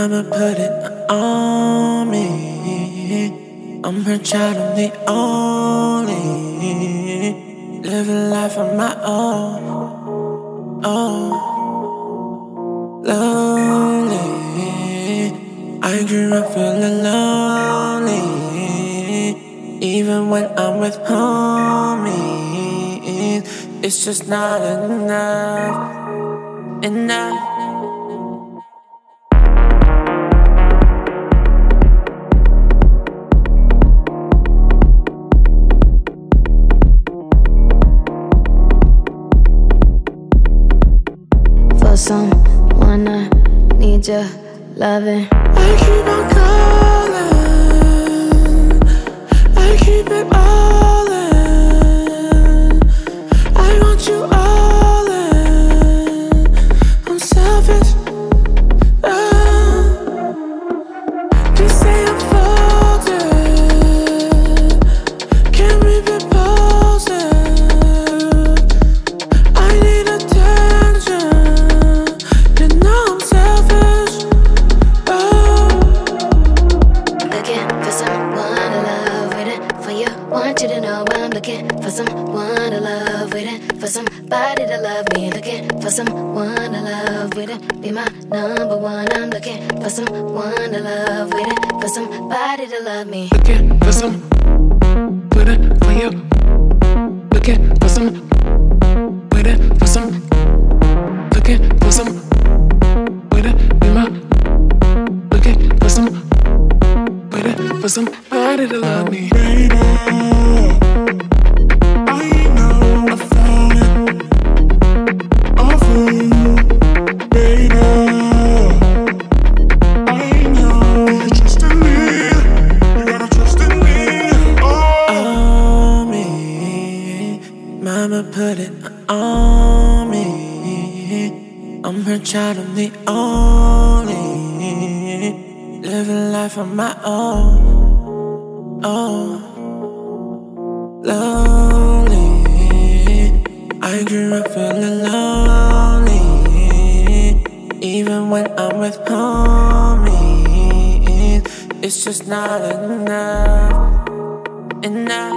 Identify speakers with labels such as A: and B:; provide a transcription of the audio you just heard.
A: Mama put it on me. I'm her child, I'm the only. Living life on my own. Oh, lonely. I grew up feeling lonely. Even when I'm with homies, it's just not enough. Enough.
B: Someone I need your loving.
A: I keep on calling. I keep it all
B: looking for someone to love, waiting for somebody to love me. Looking for someone to love, waiting be my number one. I'm looking for someone to love, waiting for somebody to love me.
A: Looking for some, waiting for you. Looking for some, waiting for some. Looking for some, waiting be my. Looking for some, waiting for somebody to love me. Put it on me. I'm her child, I'm the only. Living life on my own. Oh, lonely. I grew up feeling lonely. Even when I'm with homies, it's just not enough. Enough.